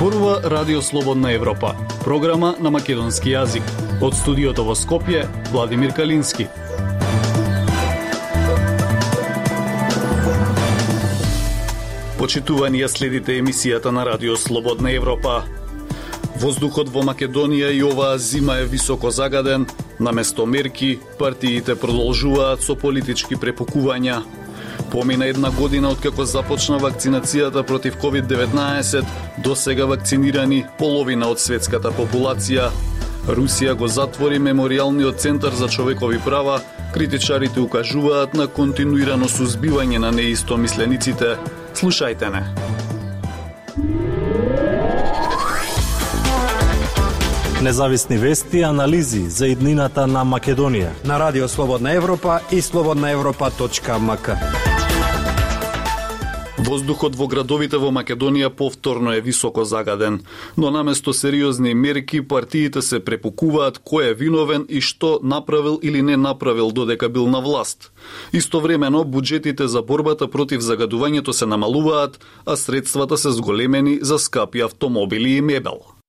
зборува Радио Слободна Европа, програма на македонски јазик. Од студиото во Скопје, Владимир Калински. Почитувани ја следите емисијата на Радио Слободна Европа. Воздухот во Македонија и оваа зима е високо загаден, наместо мерки, партиите продолжуваат со политички препокувања, Помина една година откако започна вакцинацијата против COVID-19, до сега вакцинирани половина од светската популација. Русија го затвори мемориалниот центар за човекови права, критичарите укажуваат на континуирано сузбивање на неистомислениците. Слушајте не. Независни вести и анализи за иднината на Македонија на Радио Слободна Европа и слободнаевропа.мк. Воздухот во градовите во Македонија повторно е високо загаден, но наместо сериозни мерки партиите се препукуваат кој е виновен и што направил или не направил додека бил на власт. Истовремено буџетите за борбата против загадувањето се намалуваат, а средствата се зголемени за скапи автомобили и мебел.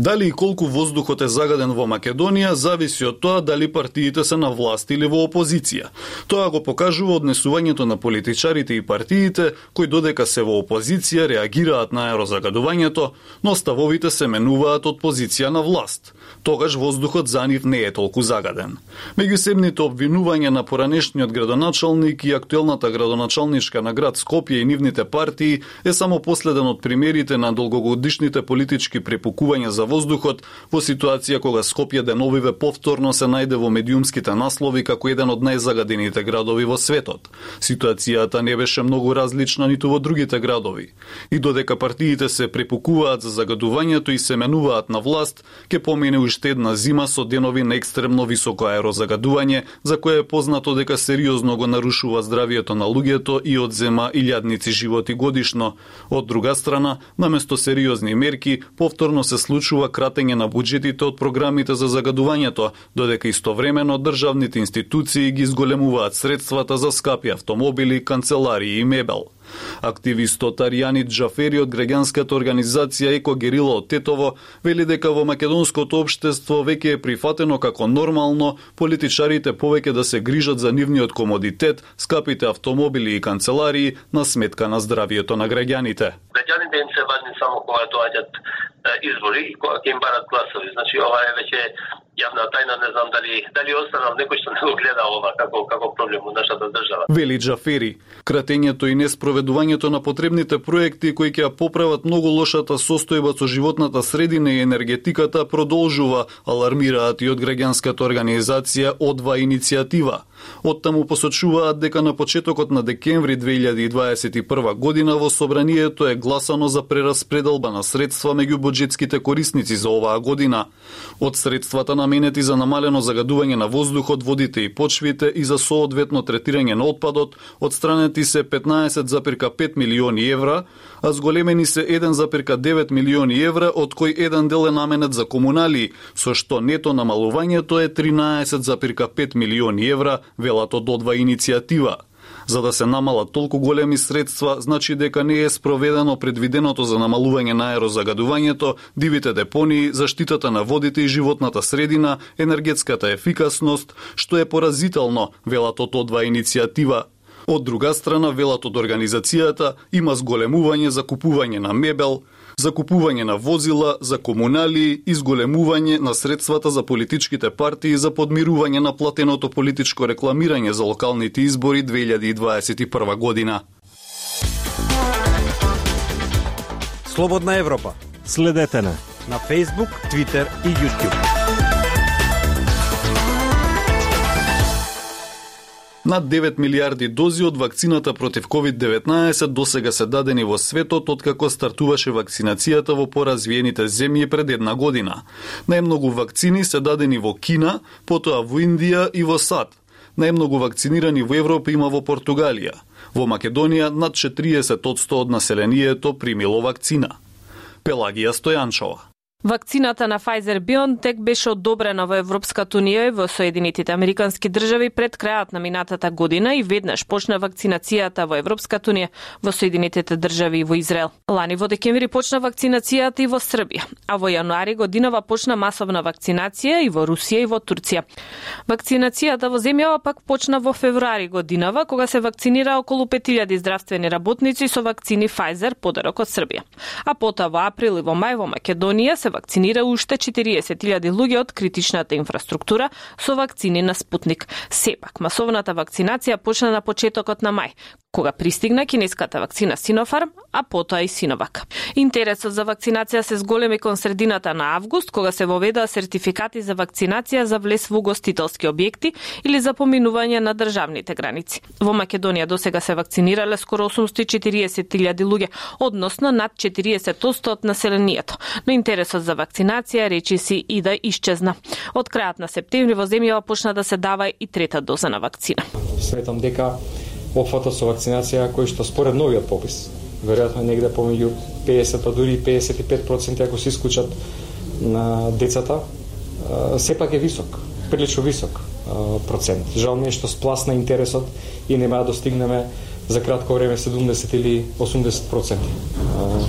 Дали и колку воздухот е загаден во Македонија зависи од тоа дали партиите се на власт или во опозиција. Тоа го покажува однесувањето на политичарите и партиите кои додека се во опозиција реагираат на аерозагадувањето, но ставовите се менуваат од позиција на власт. Тогаш воздухот за нив не е толку загаден. Меѓусебните обвинувања на поранешниот градоначалник и актуелната градоначалничка на град Скопје и нивните партии е само последен од примерите на долгогодишните политички препукувања за воздухот во ситуација кога Скопје деновиве повторно се најде во медиумските наслови како еден од најзагадените градови во светот. Ситуацијата не беше многу различна ниту во другите градови. И додека партиите се препукуваат за загадувањето и се менуваат на власт, ке помине уште една зима со денови на екстремно високо аерозагадување, за кое е познато дека сериозно го нарушува здравието на луѓето и одзема илјадници животи годишно. Од друга страна, наместо сериозни мерки, повторно се случува одлучува кратење на буџетите од програмите за загадувањето, додека истовремено државните институции ги изголемуваат средствата за скапи автомобили, канцеларии и мебел. Активистот Аријанит Джафери од граѓанската организација Еко Герила од Тетово вели дека во македонското општество веќе е прифатено како нормално политичарите повеќе да се грижат за нивниот комодитет, скапите автомобили и канцеларии на сметка на здравието на граѓаните. Граѓаните им се важни само кога доаѓат избори и кога ќе им барат гласови. Значи ова е веќе јавна тајна, не знам дали дали останал некој што не го гледа ова како како проблем во нашата држава. Вели Джафери, кратењето и неспроведувањето на потребните проекти кои ќе поправат многу лошата состојба со животната средина и енергетиката продолжува, алармираат и од граѓанската организација Одва иницијатива. Оттаму посочуваат дека на почетокот на декември 2021 година во собранието е гласано за прераспределба на средства меѓу буџетските корисници за оваа година. Од средствата наменети за намалено загадување на воздухот, водите и почвите и за соодветно третирање на отпадот, одстранети се 15,5 милиони евра, а зголемени се 1,9 милиони евра, од кои еден дел е наменет за комунали, со што нето намалувањето е 13,5 милиони евра, велат од одва иницијатива. За да се намалат толку големи средства, значи дека не е спроведено предвиденото за намалување на аерозагадувањето, дивите депонии, заштитата на водите и животната средина, енергетската ефикасност, што е поразително, велат од одва иницијатива. Од друга страна, велат од организацијата, има зголемување за купување на мебел, закупување на возила, за комунали, изголемување на средствата за политичките партии за подмирување на платеното политичко рекламирање за локалните избори 2021 година. Слободна Европа. Следете на на Facebook, Twitter и YouTube. Над 9 милиарди дози од вакцината против COVID-19 досега се дадени во светот откако стартуваше вакцинацијата во поразвиените земји пред една година. Најмногу вакцини се дадени во Кина, потоа во Индија и во САД. Најмногу вакцинирани во Европа има во Португалија. Во Македонија над 40% од населението примило вакцина. Пелагија Стојанчова Вакцината на Pfizer-BioNTech беше одобрена во Европската унија и во Соединетите Американски држави пред крајот на минатата година и веднаш почна вакцинацијата во Европската унија, во Соединетите држави и во Израел. Лани во декември почна вакцинацијата и во Србија, а во јануари годинава почна масовна вакцинација и во Русија и во Турција. Вакцинацијата во земјава пак почна во февруари годинава, кога се вакцинира околу 5000 здравствени работници со вакцини Pfizer подарок од Србија. А потоа во април и во мај во Македонија се вакцинира уште 40.000 луѓе од критичната инфраструктура со вакцини на Спутник. Сепак, масовната вакцинација почна на почетокот на мај, кога пристигна кинеската вакцина Синофарм, а потоа и Синовак. Интересот за вакцинација се зголеми кон средината на август, кога се воведаа сертификати за вакцинација за влез во гостителски објекти или за поминување на државните граници. Во Македонија досега се вакцинирале скоро 840.000 луѓе, односно над 40% од населението. Но интересот за вакцинација речи си и да исчезна. Од крајот на септември во земјава почна да се дава и трета доза на вакцина. Светам дека опфата со вакцинација кој што според новиот попис, веројатно негде помеѓу 50 па дури 55% ако се исклучат на децата, сепак е висок, прилично висок процент. Жал ми е што спласна интересот и нема да достигнеме за кратко време 70 или 80%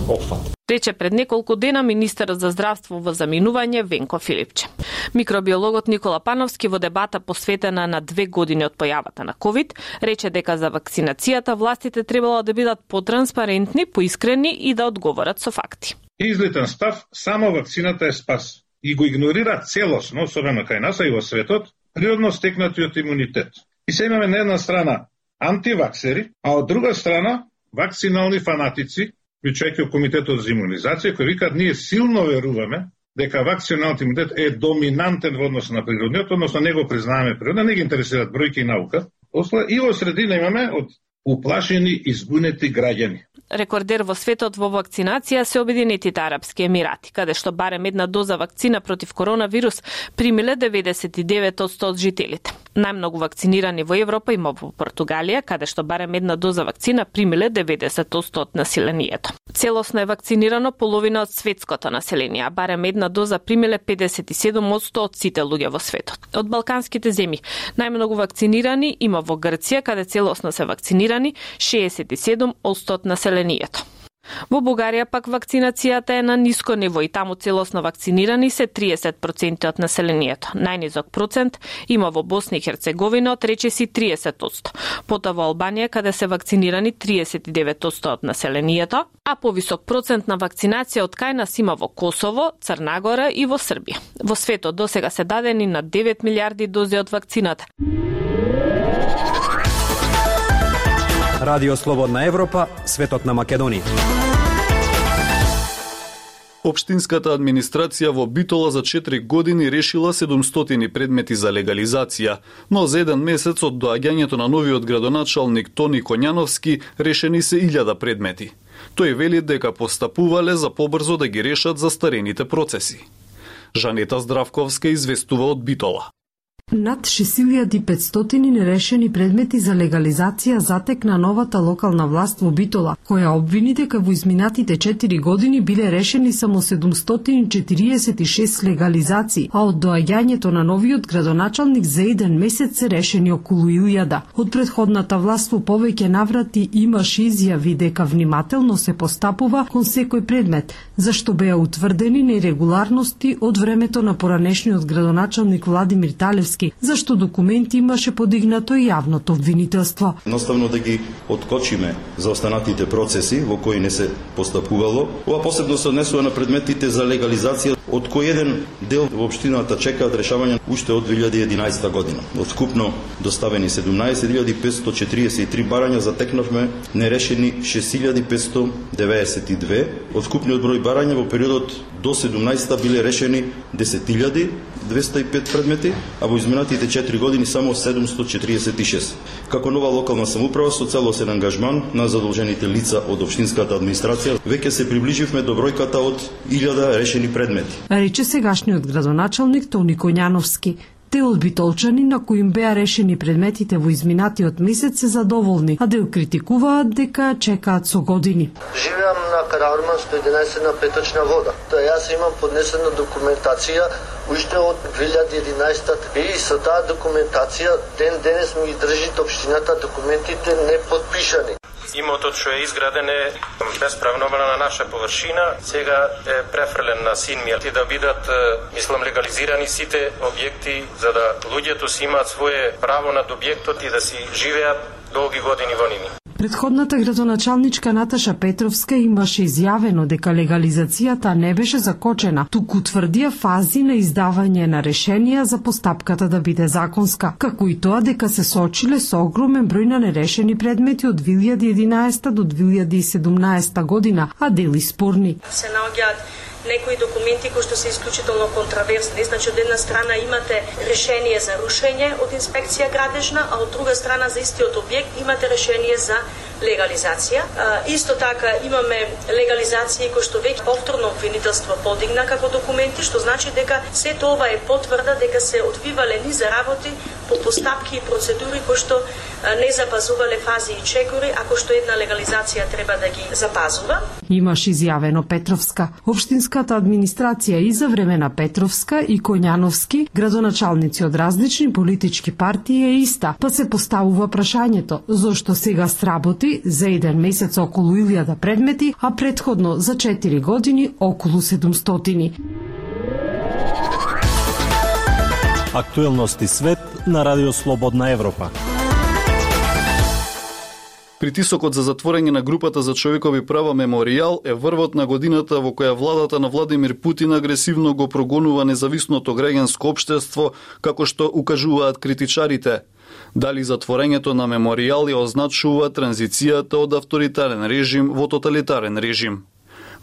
опфат рече пред неколку дена министерот за здравство во заминување Венко Филипче. Микробиологот Никола Пановски во дебата посветена на две години од појавата на COVID рече дека за вакцинацијата властите требало да бидат потранспарентни, поискрени и да одговорат со факти. Излитен став, само вакцината е спас и го игнорира целосно, особено кај нас и во светот, природно стекнатиот имунитет. И се имаме на една страна антиваксери, а од друга страна вакцинални фанатици причајќи Комитетот за имунизација, кој викаат ние силно веруваме дека вакциналниот имунитет е доминантен во однос на природниот, односно не го признаваме природа, не ги интересираат бројки и наука. Осла и во средина имаме од уплашени и збунети граѓани. Рекордер во светот во вакцинација се Обединетите Арапски Емирати, каде што барем една доза вакцина против коронавирус примиле 99% од жителите. Најмногу вакцинирани во Европа има во Португалија, каде што барем една доза вакцина примиле 90% од населението. Целосно е вакцинирано половина од светското население, а барем една доза примиле 57% од сите луѓе во светот. Од балканските земји најмногу вакцинирани има во Грција, каде целосно се вакцинира вакцинирани 67% од населението. Во Бугарија пак вакцинацијата е на ниско ниво и таму целосно вакцинирани се 30% од населението. Најнизок процент има во Босна и Херцеговина од речиси 30%. Потоа во Албанија каде се вакцинирани 39% од населението, а повисок процент на вакцинација од кај нас има во Косово, Црнагора и во Србија. Во светот досега се дадени на 9 милиарди дози од вакцината. Радио Слободна Европа, светот на Македонија. Обштинската администрација во Битола за 4 години решила 700 предмети за легализација, но за еден месец од доаѓањето на новиот градоначалник Тони Коњановски решени се 1000 предмети. Тој вели дека постапувале за побрзо да ги решат застарените процеси. Жанета Здравковска известува од Битола. Над 6500 нерешени предмети за легализација затекна новата локална власт во Битола, која обвини дека во изминатите 4 години биле решени само 746 легализации, а од доаѓањето на новиот градоначалник за еден месец се решени околу 1000. Од предходната власт во повеќе наврати имаш изјави дека внимателно се постапува кон секој предмет, зашто беа утврдени нерегуларности од времето на поранешниот градоначалник Владимир Талевски за зашто документи имаше подигнато и јавното обвинителство. Наставно да ги откочиме за останатите процеси во кои не се постапувало. Ова посебно се однесува на предметите за легализација, од кој еден дел во општината чекаат решавање уште од 2011 година. Од скупно доставени 17.543 барања затекнавме нерешени 6.592. Од скупниот број барања во периодот до 17 биле решени 10.205 предмети, а во изминатите 4 години само 746. Како нова локална самоуправа со целосен ангажман на задолжените лица од општинската администрација, веќе се приближивме до бројката од 1000 решени предмети. Рече сегашниот градоначалник Тони Коњановски. Те од битолчани на кои им беа решени предметите во изминатиот месец се задоволни, а дел критикуваат дека чекаат со години. Живеам на Карарман 111 на петочна вода. Тоа јас имам поднесена документација уште од 2011 и со таа документација ден денес ми држи општината документите не подпишани. Имотот што е изграден е безправно на наша површина, сега е префрлен на син ми и да бидат, мислам, легализирани сите објекти за да луѓето си имаат свое право над објектот и да си живеат долги години во ними. Предходната градоначалничка Наташа Петровска имаше изјавено дека легализацијата не беше закочена, туку тврдија фази на издавање на решенија за постапката да биде законска, како и тоа дека се сочиле со огромен број на нерешени предмети од 2011 до 2017 година, а дели спорни. Се наоѓаат некои документи кои што се исклучително контраверсни. Значи, од една страна имате решение за рушење од инспекција градежна, а од друга страна за истиот објект имате решение за легализација. А, исто така имаме легализација кои што веќе повторно обвинителство подигна како документи, што значи дека се тоа е потврда дека се одвивале низа работи по постапки и процедури кои што не запазувале фази и чекори, ако што една легализација треба да ги запазува. Имаш изјавено Петровска. Обштинската администрација и за време на Петровска и Коњановски, градоначалници од различни политички партии е иста, па се поставува прашањето зошто сега сработи за еден месец околу 1000 предмети, а предходно за 4 години околу 700. Актуелности свет на Радио Слободна Европа. Притисокот за затворање на групата за човекови права мемориал е врвот на годината во која владата на Владимир Путин агресивно го прогонува независното граѓанско општество, како што укажуваат критичарите. Дали затворањето на мемориал ја означува транзицијата од авторитарен режим во тоталитарен режим?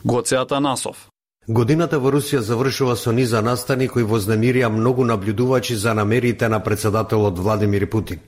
Гоцеата Насов. Годината во Русија завршува со низа настани кои вознемирија многу наблюдувачи за намерите на председателот Владимир Путин.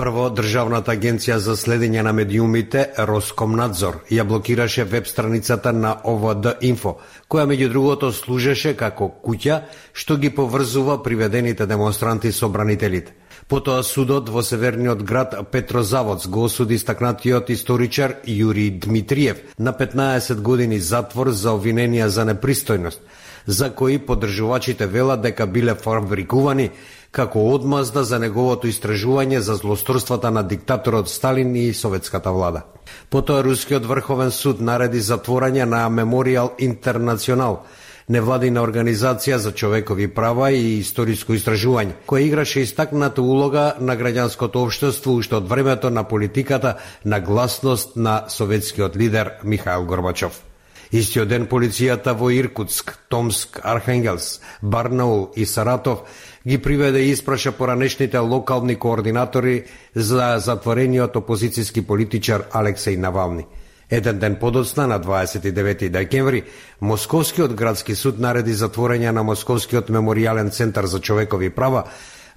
Прво, Државната агенција за следење на медиумите, Роскомнадзор, ја блокираше веб страницата на ОВД Инфо, која меѓу другото служеше како куќа што ги поврзува приведените демонстранти со бранителите. Потоа судот во северниот град Петрозаводс го осуди стакнатиот историчар Јури Дмитриев на 15 години затвор за обвиненија за непристојност, за кои поддржувачите велат дека биле фабрикувани како одмазда за неговото истражување за злосторствата на диктаторот Сталин и советската влада. Потоа Рускиот врховен суд нареди затворање на Мемориал Интернационал – невладина организација за човекови права и историско истражување, која играше истакната улога на граѓанското општество уште од времето на политиката на гласност на советскиот лидер Михаил Горбачов. Истиот ден полицијата во Иркутск, Томск, Архангелс, Барнаул и Саратов ги приведе и испраша поранешните локални координатори за затворениот опозицијски политичар Алексеј Навални – Еден ден подоцна, на 29 декември, Московскиот градски суд нареди затворање на Московскиот меморијален центар за човекови права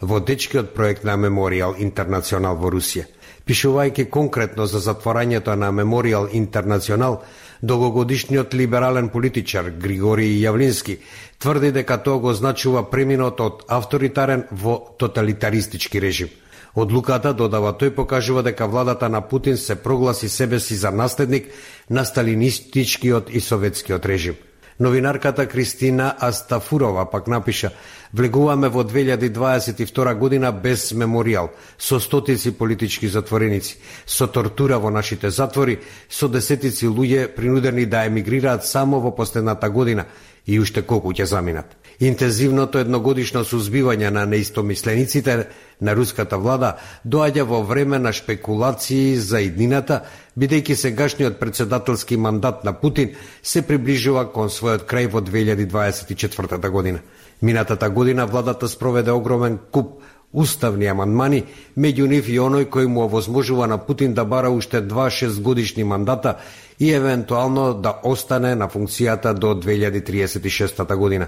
во дечкиот проект на Меморијал Интернационал во Русија. Пишувајќи конкретно за затворањето на Меморијал Интернационал, долгогодишниот либерален политичар Григорий Јавлински тврди дека тоа го значува преминот од авторитарен во тоталитаристички режим – Одлуката, додава тој, покажува дека владата на Путин се прогласи себе си за наследник на сталинистичкиот и советскиот режим. Новинарката Кристина Астафурова пак напиша Влегуваме во 2022 година без меморијал, со стотици политички затвореници, со тортура во нашите затвори, со десетици луѓе принудени да емигрираат само во последната година и уште колку ќе заминат. Интензивното едногодишно сузбивање на неистомислениците на руската влада доаѓа во време на шпекулации за иднината, бидејќи сегашниот председателски мандат на Путин се приближува кон својот крај во 2024 година. Минатата година владата спроведе огромен куп уставни амандмани, меѓу нив и оној кој му овозможува на Путин да бара уште два годишни мандата и евентуално да остане на функцијата до 2036 година.